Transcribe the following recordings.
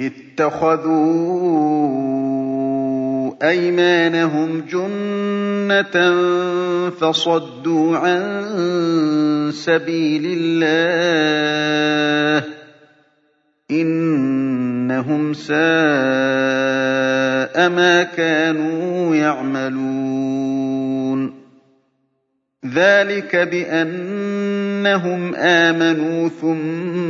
اتخذوا أيمانهم جنة فصدوا عن سبيل الله إنهم ساء ما كانوا يعملون. ذلك بأنهم آمنوا ثم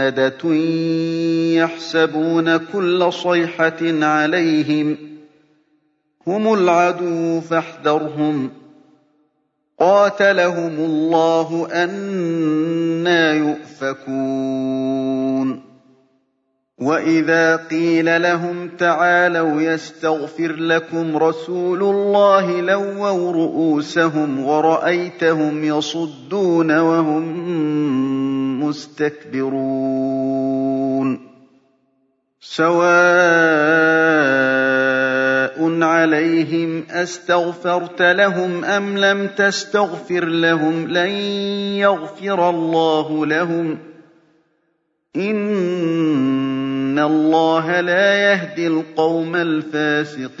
مسندة يحسبون كل صيحة عليهم هم العدو فاحذرهم قاتلهم الله أنا يؤفكون وإذا قيل لهم تعالوا يستغفر لكم رسول الله لووا رؤوسهم ورأيتهم يصدون وهم مستكبرون سواء عليهم أستغفرت لهم أم لم تستغفر لهم لن يغفر الله لهم. إن الله لا يهدي القوم الفاسقين.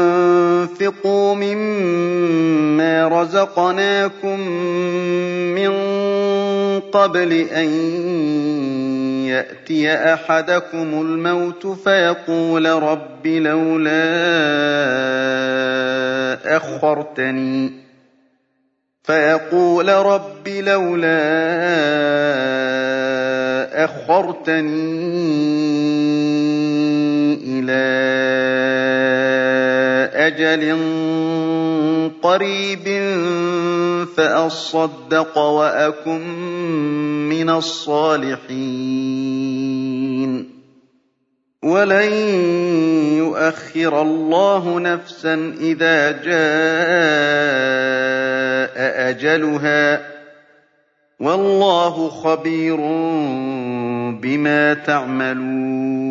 وأنفقوا مما رزقناكم من قبل أن يأتي أحدكم الموت فيقول رب لولا أخرتني فيقول رب لولا أخرتني إلى أجل قريب فأصدق وأكن من الصالحين. ولن يؤخر الله نفسا إذا جاء أجلها. والله خبير بما تعملون.